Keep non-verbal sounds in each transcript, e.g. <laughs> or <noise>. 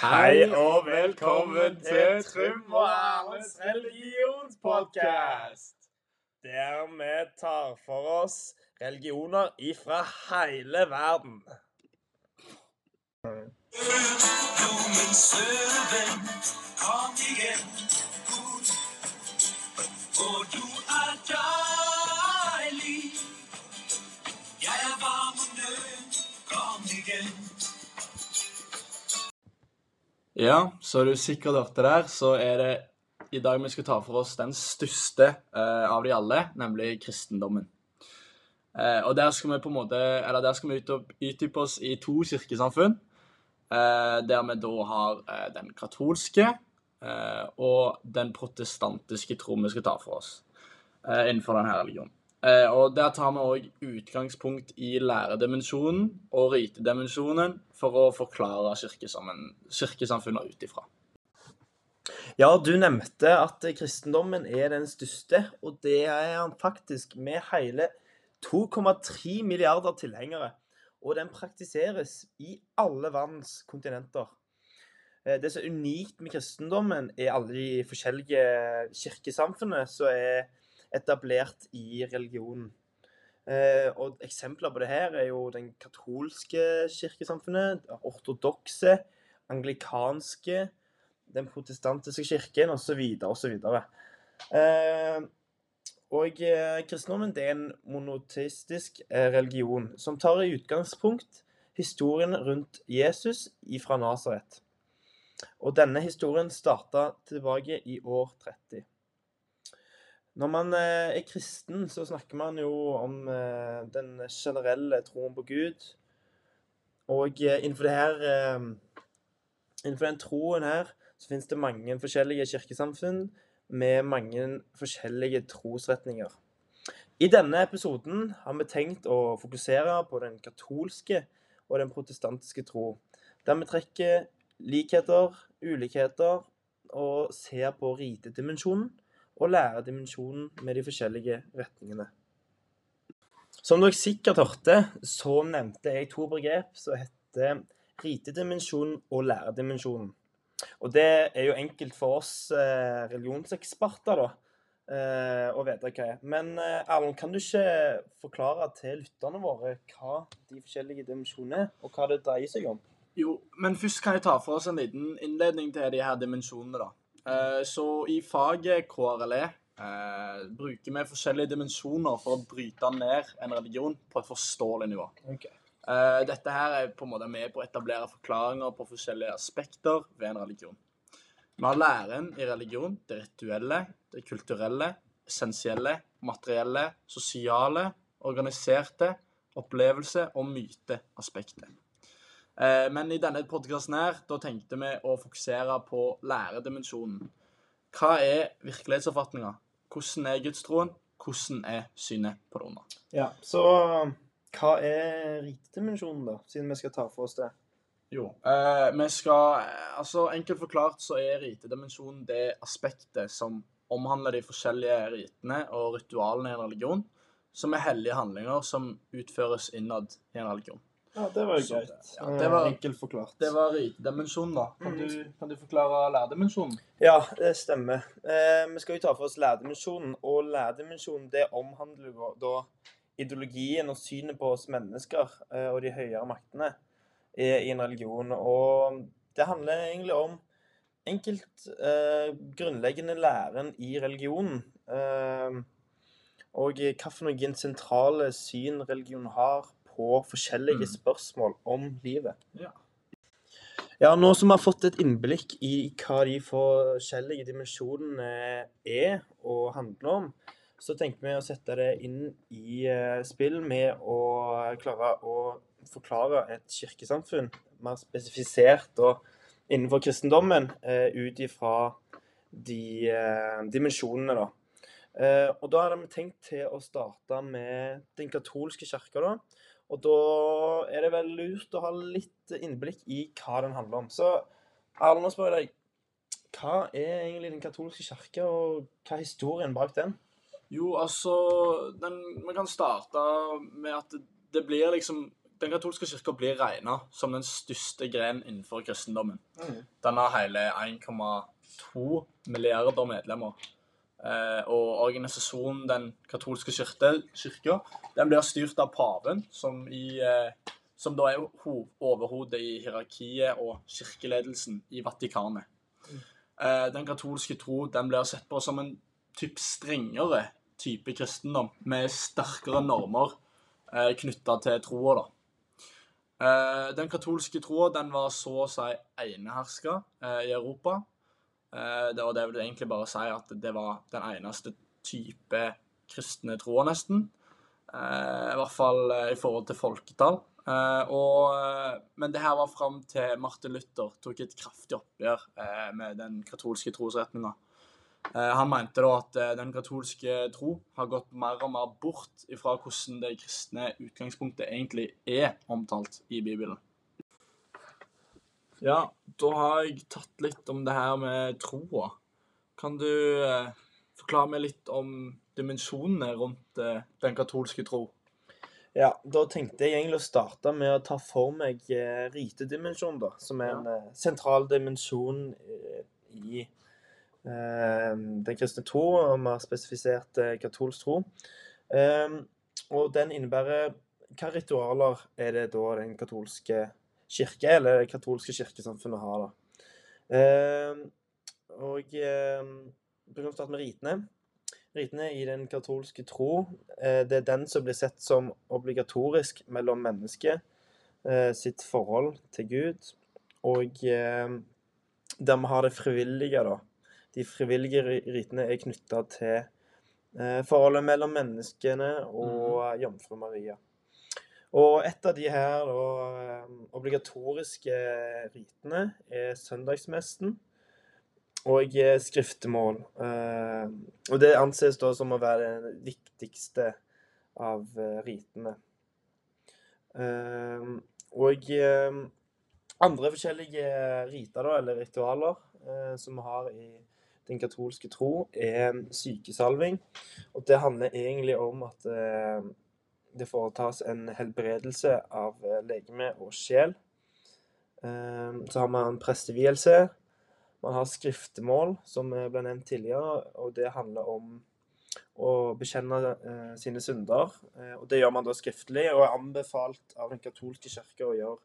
Hei og velkommen til Trym og Erles religionspodkast. Der vi tar for oss religioner ifra hele verden. Kom igjen. Og du er. Ja, så du sikkert hørte der, så er det i dag vi skal ta for oss den største uh, av de alle, nemlig kristendommen. Uh, og der skal vi på en måte, eller der skal vi utdyp- utdype oss i to kirkesamfunn, Uh, der vi da har den katolske og den protestantiske tro vi skal ta for oss innenfor denne religionen. Eh, og der tar vi òg utgangspunkt i læredimensjonen og ritedimensjonen for å forklare kirkesamfunnet ut ifra. Ja, du nevnte at kristendommen er den største, og det er han faktisk med hele 2,3 milliarder tilhengere. Og den praktiseres i alle verdens kontinenter. Eh, Det som er unikt med kristendommen, er alle de forskjellige kirkesamfunnene som er etablert i religionen. Eh, Og Eksempler på det her er jo den katolske kirkesamfunnet, det ortodokse, anglikanske, den protestantiske kirken osv. osv. Eh, og eh, kristendommen det er en monoteistisk eh, religion som tar i utgangspunkt historien rundt Jesus fra Nasaret. Og denne historien starta tilbake i år 30. Når man eh, er kristen, så snakker man jo om eh, den generelle troen på Gud. Og eh, innenfor det her Innenfor den troen her så finnes det mange forskjellige kirkesamfunn med mange forskjellige trosretninger. I denne episoden har vi tenkt å fokusere på den katolske og den protestantiske tro, der vi trekker likheter, ulikheter og ser på ritedimensjonen og lære dimensjonen med de forskjellige retningene. Som dere sikkert hørte, så nevnte jeg to begrep som heter ritedimensjonen og læredimensjonen. Og det er jo enkelt for oss eh, religionseksperter da, eh, å vite hva er. Men eh, Erlend, kan du ikke forklare til lytterne våre hva de forskjellige dimensjonene er, og hva det dreier seg om? Jo, men først kan jeg ta for oss en liten innledning til de her dimensjonene, da. Eh, så i faget KRLE uh, bruker vi forskjellige dimensjoner for å bryte ned en religion på et forståelig nivå. Eh, dette her er på en måte med på å etablere forklaringer på forskjellige aspekter ved en religion. Vi har læren i religion, det rituelle, det kulturelle, essensielle, materielle, sosiale, organiserte, opplevelse og myteaspektet. Eh, Men i denne podkasten her, da tenkte vi å fokusere på læredimensjonen. Hva er virkelighetsoppfatninga? Hvordan er gudstroen? Hvordan er synet på det onde? Ja, så hva er ritedimensjonen, da, siden vi skal ta for oss det? Jo, eh, vi skal Altså enkelt forklart så er ritedimensjonen det aspektet som omhandler de forskjellige ritene og ritualene i en religion, som er hellige handlinger som utføres innad i en religion. Ja, det var jo Så- greit. ja, det var- Enkelt forklart. Det var ritedimensjonen, da. Kan du, kan du forklare lærdimensjonen? Ja, det stemmer. Eh, vi skal jo ta for oss lærdimensjonen, og lærdimensjonen det omhandler jo da ideologien og synet på oss mennesker eh, og de høyere maktene i, i en religion. Og det handler egentlig om enkelt eh, grunnleggende læren i religionen. Eh, og hva for noen sentrale syn religionen har på forskjellige Mm. spørsmål om livet. Ja. Ja, nå som vi har fått et innblikk i hva de forskjellige dimensjonene er og handler om, så tenker vi å sette det inn i eh, spill med å klare å forklare et kirkesamfunn mer spesifisert og innenfor kristendommen eh, ut ifra de eh, dimensjonene, da. Og da hadde vi tenkt til å starte med den katolske kirka, da. Og da er det vel lurt å ha litt innblikk i hva den handler om. Så Erlend, nå spør jeg deg, hva er egentlig den katolske kirke, og hva er historien bak den? Jo, altså den, Vi kan starte med at det, det blir liksom den katolske kirka blir regna som den største grenen innenfor kristendommen. Mm. Den har hele 1,2 milliarder medlemmer. Eh, og organisasjonen Den katolske kirke, den blir styrt av paven, som, i, eh, som da er overhodet i hierarkiet og kirkeledelsen i Vatikanet. Eh, den katolske tro den blir sett på som en typ strengere type kristendom, med sterkere normer eh, knytta til troa. da. Den katolske troa var så å si eneherska eh, i Europa. Eh, det, og det vil egentlig bare si at det var den eneste type kristne troa, nesten. Eh, I hvert fall eh, i forhold til folketall. Og, men det her var fram til Martin Luther tok et kraftig oppgjør med den katolske trosretninga. Han mente da at den katolske tro har gått mer og mer bort ifra hvordan det kristne utgangspunktet egentlig er omtalt i Bibelen. Ja, da har jeg tatt litt om det her med troa. Kan du eh, forklare meg litt om dimensjonene rundt eh, den katolske tro? Ja, da tenkte jeg egentlig å starte med å ta for meg eh, ritedimensjonen, da. Som er en eh, sentral dimensjon eh, i eh, den kristne tro, og vi har spesifisert eh, katolsk tro. Og den innebærer Hva ritualer er det da den katolske kirke, eller det katolske kirkesamfunnet, har, da? Ehm, og eh, Vi kan starte med ritene. Ritene i den katolske tro, eh, det er den som blir sett som obligatorisk mellom mennesket eh, sitt forhold til Gud, og eh, der vi har det frivillige, da. De frivillige ritene er knytta til eh, forholdet mellom menneskene og jomfru Maria. Og et av de her da, eh, obligatoriske ritene er søndagsmesten og eh, skriftemål. Eh, og det anses da som å være det viktigste av eh, ritene. Eh, og andre forskjellige riter, da, eller ritualer, eh, som vi har i den katolske tro, er sykesalving. Og det handler egentlig om at det foretas en helbredelse av eh, legeme og sjel. Eh, så har man prestevielse. Man har skriftemål, som eh, ble nevnt tidligere, og det handler om å bekjenne eh, sine synder. Og det gjør man da skriftlig, og er anbefalt av den katolske kirke å gjøre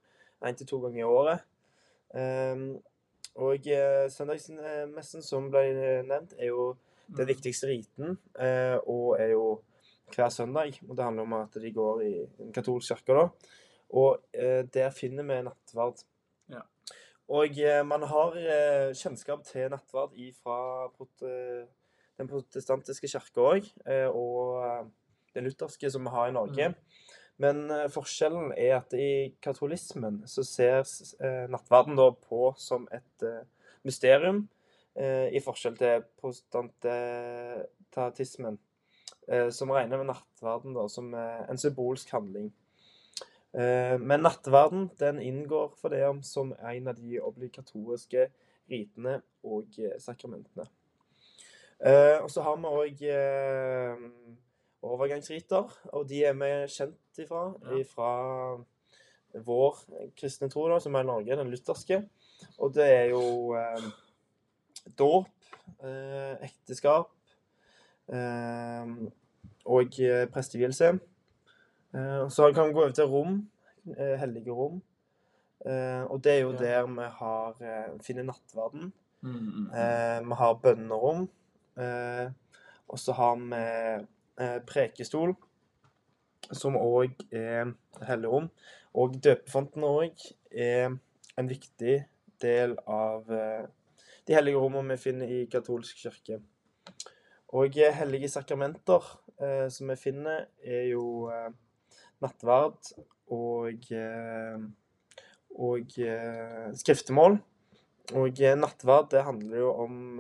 én til to ganger i året. Eh, og søndagsmessen, som ble nevnt, er jo den viktigste riten, og er jo hver søndag. Og det handler om at de går i en katolsk kirke, da. Og eh, der finner vi nattverd. Ja. Og eh, man har eh, kjennskap til nattverd fra prote den protestantiske kirka òg, eh, og eh, den lutherske som vi har i Norge. Men eh, forskjellen er at i katolismen så ser eh, nattverden da på som et eh, mysterium, eh, i forskjell til protestantismen, eh, som regner med nattverden da som eh, en symbolsk handling. Eh, Men nattverden den inngår for det om som en av de obligatoriske ritene og eh, sakramentene. Eh, og så har vi òg eh, overgangsriter, og de er vi kjent ifra. ifra Fra vår kristne tro, da, som er Norge, den lutherske. Og det er jo eh, dåp, eh, ekteskap eh, og eh, prestevielse. Eh, så kan vi gå over til rom, eh, hellige rom. Eh, og det er jo der vi har, finner nattverden. Mm, mm, mm. Eh, vi har bønnerom. Eh, og så har vi eh, prekestol, som òg er helligrom. Og døpefonten òg er en viktig del av de hellige rommene vi finner i katolsk kirke. Og eh, hellige sakramenter eh, som vi finner, er jo eh, nattverd og, eh, og eh, skriftemål. Og nattverd, det handler jo om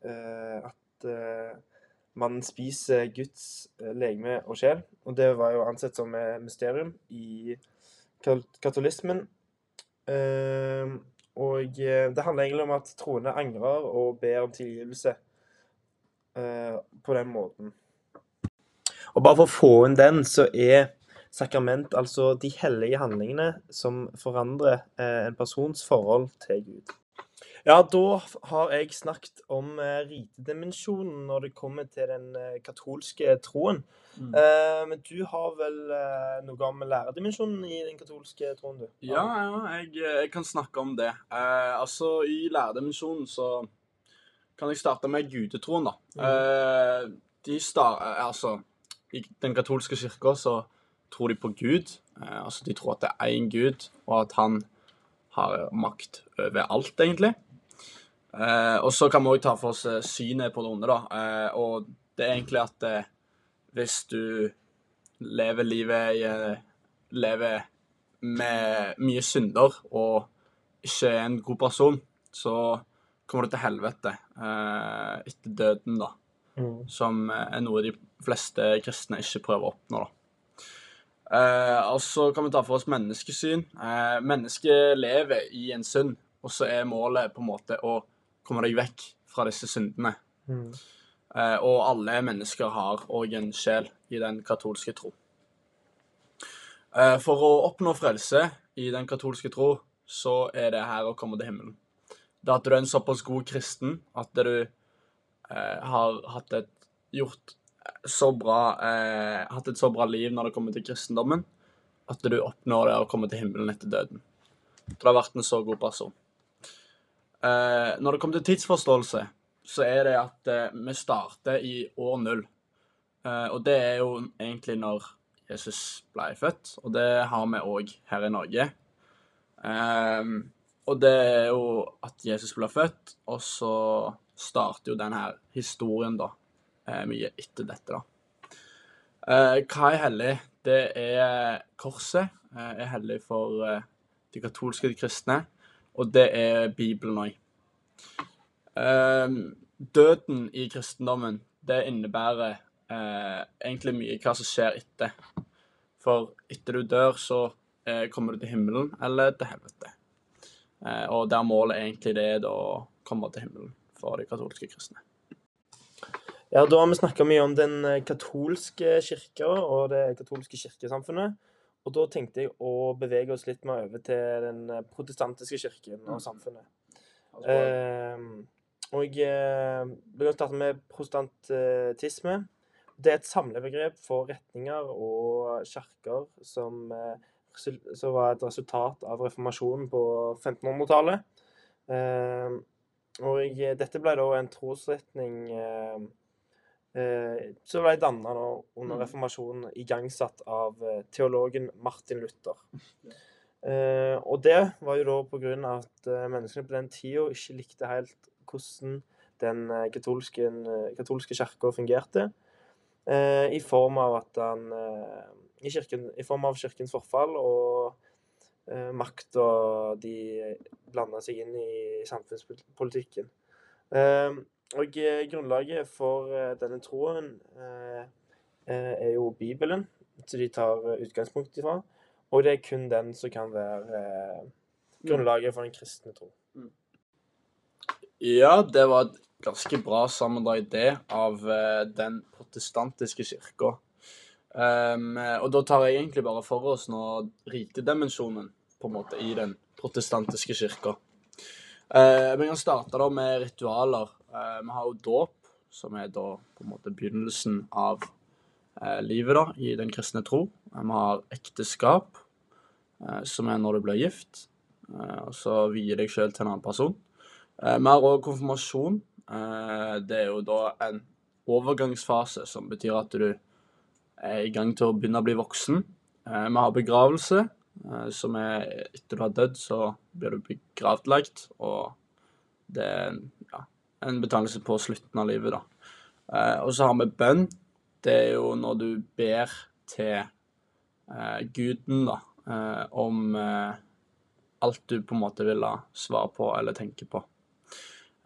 at man spiser Guds legeme og sjel. Og det var jo ansett som mysterium i katolismen. Og det handler egentlig om at troende angrer og ber om tilgivelse på den måten. Og bare for å få inn den, så er sakrament, altså de hellige handlingene som forandrer eh, en persons forhold til Gud. Ja, da har jeg snakket om eh, ritedimensjonen når det kommer til den eh, katolske troen. Mm. Eh, men du har vel eh, noe om læredimensjonen i den katolske troen, du? Ja, ja jeg, jeg kan snakke om det. Eh, altså, I læredimensjonen så kan jeg starte med gudetroen, da. Eh, de star eh, altså, I den katolske kirka så tror de på Gud. Eh, altså, De tror at det er én Gud, og at han har makt over alt, egentlig. Eh, og så kan vi òg ta for oss synet på det onde, da. Eh, og det er egentlig at hvis du lever livet i Lever med mye synder og ikke er en god person, så kommer du til helvete eh, etter døden, da. Mm. Som er noe de fleste kristne ikke prøver å oppnå, da. Eh, og så kan vi ta for oss menneskesyn. Eh, mennesket lever i en synd, og så er målet på en måte å komme deg vekk fra disse syndene. Mm. Eh, og alle mennesker har òg en sjel i den katolske tro. Eh, for å oppnå frelse i den katolske tro, så er det her å komme til himmelen. Det at du er en såpass god kristen at du eh, har hatt et gjort så bra eh, Hatt et så bra liv når det kommer til kristendommen, at du oppnår det å komme til himmelen etter døden. Du har vært en så god person. Eh, når det kommer til tidsforståelse, så er det at eh, vi starter i år null. Eh, og det er jo egentlig når Jesus ble født, og det har vi òg her i Norge. Eh, og det er jo at Jesus ble født, og så starter jo denne historien, da, eh, mye etter dette, da. Eh, hva er hellig? Det er korset. eh, er hellig for de katolske kristne, og det er Bibelen òg. Døden i kristendommen, det innebærer egentlig mye hva som skjer etter. For etter du dør, så kommer du til himmelen eller til helvete. Eh, og der målet egentlig det er da å komme til himmelen for de katolske kristne. Ja, da har vi snakka mye om den eh, katolske kirka og det katolske kirkesamfunnet. Og da tenkte jeg å bevege oss litt mer over til den eh, protestantiske kirken og samfunnet. Eh, og jeg begynner å starte med protestantisme. Det er et samlebegrep for retninger og kirker som, eh, som var et resultat av reformasjonen på 1500-tallet. Eh, og dette ble da en trosretning eh, eh, som ble danna under Mhm. reformasjonen, igangsatt av eh, teologen Martin Luther. <laughs> Eh, og det var jo da på grunn av at menneskene på den tida ikke likte helt hvordan den katolske, katolske kirka fungerte. Eh, I form av at han eh, i, kirken, I form av kirkens forfall og eh, makta de blanda seg inn i samfunnspolitikken. Og grunnlaget for denne troen er jo Bibelen, som de tar utgangspunkt ifra. Og det er kun den som kan være eh, grunnlaget for den kristne tro. Ja, det var et ganske bra sammendrag, det, av eh, den protestantiske kirka. Um, og da tar jeg egentlig bare for oss nå ritedimensjonen på en måte i den protestantiske kirka. Uh, vi kan starte da med ritualer. Uh, vi har jo dåp, som er da på en måte begynnelsen av uh, livet da, i den kristne tro. Vi har ekteskap, eh, som er når du blir gift, og så vier deg sjøl til en annen person. Vi har òg konfirmasjon. Eh, Det er jo da en overgangsfase, som betyr at du er i gang til å begynne å bli voksen. Eh, Vi har begravelse, eh, som er etter du har dødd, så blir du begravlagt. Og det er ja, en betegnelse på slutten av livet, da. Og så har vi bønn. Det er jo når du ber til guden, da, om alt du på en måte vil ha svar på eller tenke på.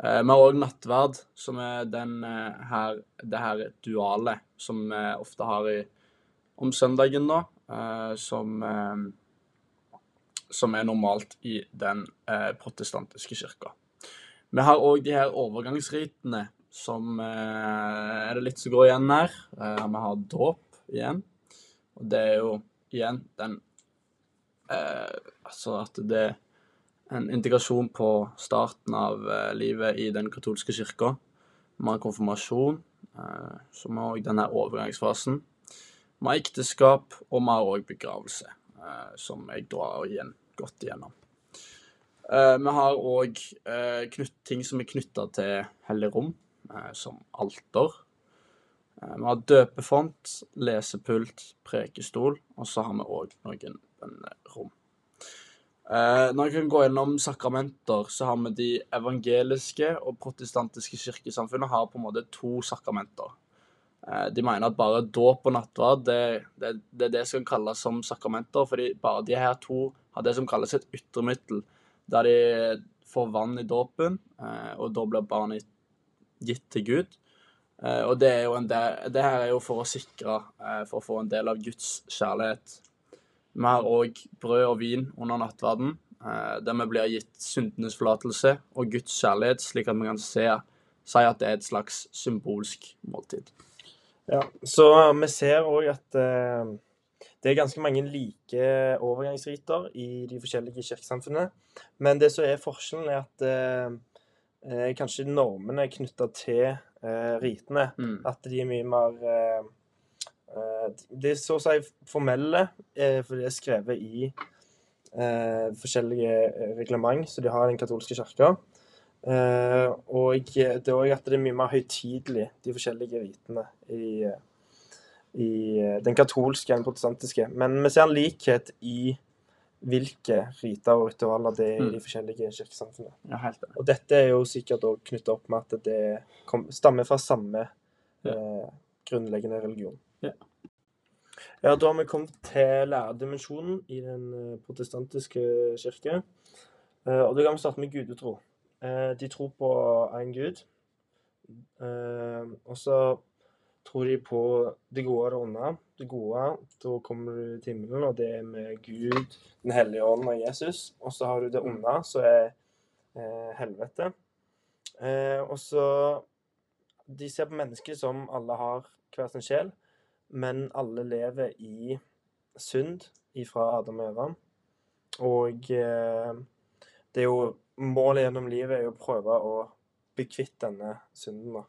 Eh, Vi har òg nattverd, som er den eh, her, det her dualet som vi ofte har i, om søndagen, da. eh, Som, som er normalt i den protestantiske kirka. Vi har òg de her overgangsritene som er det litt som går igjen her. Vi har dåp igjen. Og det er jo igjen den Altså at det er en integrasjon på starten av eh, livet i den katolske kirka. Vi har konfirmasjon, som så vi har òg denne overgangsfasen. Vi har ekteskap, og vi har òg begravelse, eh, som jeg da har gått igjennom. Eh, vi har òg eh, ting som er knytta til hellig rom, eh, som alter. Eh, Vi har døpefont, lesepult, prekestol, og så har vi òg noen bønnerom. Eh, Når jeg kan gå gjennom sakramenter, så har vi de evangeliske og protestantiske kirkesamfunnet har på en måte to sakramenter. Eh, De mener at bare dåp og nattverd det, det, det er det som kalles som sakramenter, fordi bare de her to har det som kalles et yttermiddel, der de får vann i dåpen, eh, og da blir barnet gitt til Gud. Eh, Og det, er jo en del, det her er jo for å sikre, eh, for å få en del av Guds kjærlighet. Vi har òg brød og vin under nattverden, eh, der vi blir gitt syndenes forlatelse og Guds kjærlighet, slik at vi kan se, si at det er et slags symbolsk måltid. Ja, så vi ser òg at eh, det er ganske mange like overgangsriter i de forskjellige kirkesamfunnene. Men det som er forskjellen, er at eh, kanskje normene er knytta til eh, ritene. Mm. At de er mye mer De er så å si formelle, eh, for det er skrevet i eh, forskjellige eh, reglement som de har i den katolske kirka. Eh, og det er òg at det er mye mer høytidelig, de forskjellige ritene i, i eh, den katolske og den protestantiske. Men vi ser en likhet i hvilke riter og ritualer det er i Mm. de forskjellige kirkesamfunnene. Ja, helt enig. Og dette er jo sikkert òg knytta opp med at det kom, stammer fra samme eh, grunnleggende religion. Ja. Ja, da har vi kommet til læredimensjonen i den eh, protestantiske kirke. Eh, og da kan vi starte med gudetro. Eh, de tror på én gud. Og så tror de på det gode og det onde. Det gode, da kommer du til himmelen, og det er med Gud, Den hellige ånd og Jesus. Og så har du det onde, som er helvete. Og så De ser på mennesker som alle har hver sin sjel, men alle lever i synd ifra Adam og Eva. Og eh, det er jo Målet gjennom livet er jo å prøve å bli kvitt denne synden. da.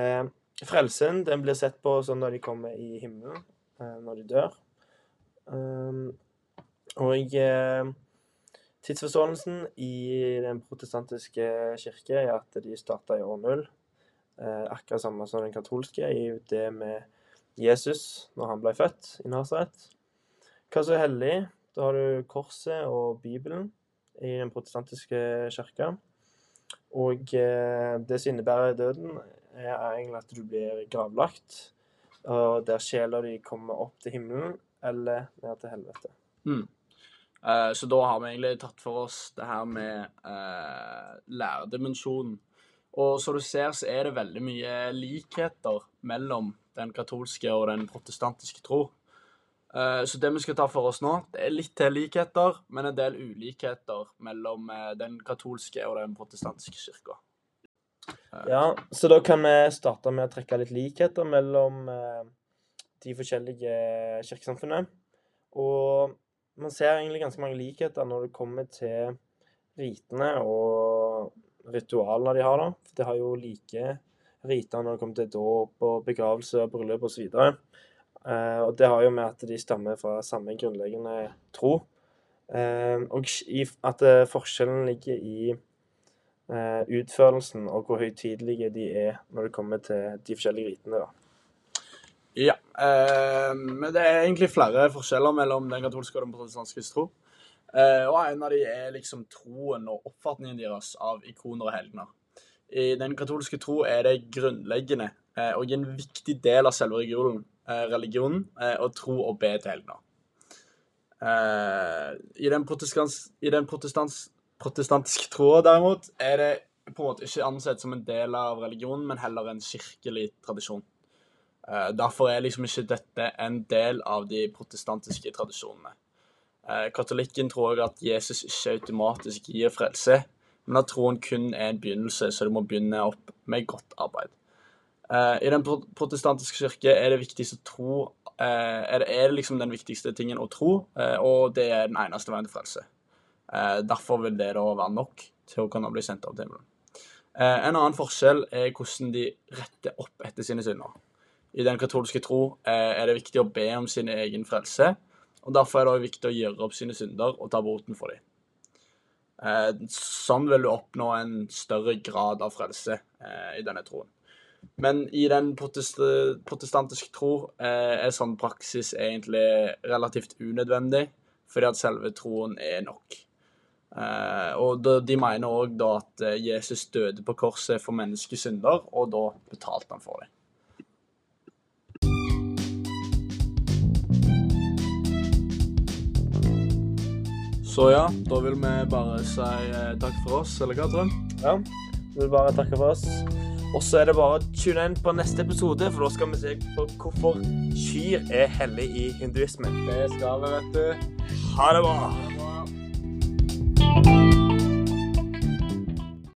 Eh, frelsen den blir sett på sånn når de kommer i himmelen, eh, når de dør. Um, og tidsforståelsen i den protestantiske kirke er at de starta i år null. Akkurat samme som den katolske, i det med Jesus når han ble født i Nasaret. Hva som er hellig? Da har du korset og Bibelen i den protestantiske kirka. Og eh, det som innebærer døden, er egentlig at du blir gravlagt, og der sjela di kommer opp til himmelen eller ned til helvete. Eh, Så da har vi egentlig tatt for oss det her med eh, lærdimensjonen. Og som du ser, så er det veldig mye likheter mellom den katolske og den protestantiske tro. Eh, Så det vi skal ta for oss nå, det er litt til likheter, men en del ulikheter mellom eh, den katolske og den protestantiske kirka. Ja, så da kan vi starte med å trekke litt likheter mellom eh, de forskjellige kirkesamfunnene. Og man ser egentlig ganske mange likheter når det kommer til ritene og ritualene de har, da. For de har jo like riter når det kommer til dåp og begravelse og bryllup osv. Eh, og det har jo med at de stammer fra samme grunnleggende tro. Eh, og at eh, forskjellen ligger i eh, utførelsen og hvor høytidelige de er når det kommer til de forskjellige ritene. da. Ja, men det er egentlig flere forskjeller mellom den katolske og den protestantiske tro. Og en av de er liksom troen og oppfatningen deres av ikoner og helgener. I den katolske tro er det grunnleggende eh, og en viktig del av selve religionen, eh, religionen eh, å tro og be til helgener. I den, i den protestantiske troa derimot er det på en måte ikke ansett som en del av religionen, men heller en kirkelig tradisjon. Derfor er liksom ikke dette en del av de protestantiske tradisjonene. Katolikken tror også at Jesus ikke automatisk gir frelse, men at troen kun er en begynnelse, så du må begynne opp med godt arbeid. Eh, I den protestantiske kirke er det viktigste å tro eh, er, det, er det liksom den viktigste tingen å tro, eh, og det er den eneste veien til frelse. Eh, derfor vil det da være nok til å kunne bli sendt av himmelen. Eh, en annen forskjell er hvordan de retter opp etter sine synder. I den katolske tro eh, er det viktig å be om sin egen frelse, og derfor er det også viktig å gjøre opp sine synder og ta boten for dem. Eh, sånn vil du oppnå en større grad av frelse eh, i denne troen. Men i den protestantiske tro eh, er sånn praksis egentlig relativt unødvendig, fordi at selve troen er nok. Uh, og de mener òg at Jesus døde på korset for menneskesynder, og da betalte han for dem. Så ja, da vil vi bare si eh, takk for oss, eller hva, Trond? Ja, vi vil bare takke for oss. Og så er det bare å tune inn på neste episode, for da skal vi se på hvorfor kyr er hellig i hinduismen. Det skal vi, vet du. Ha det bra! Ha det bra.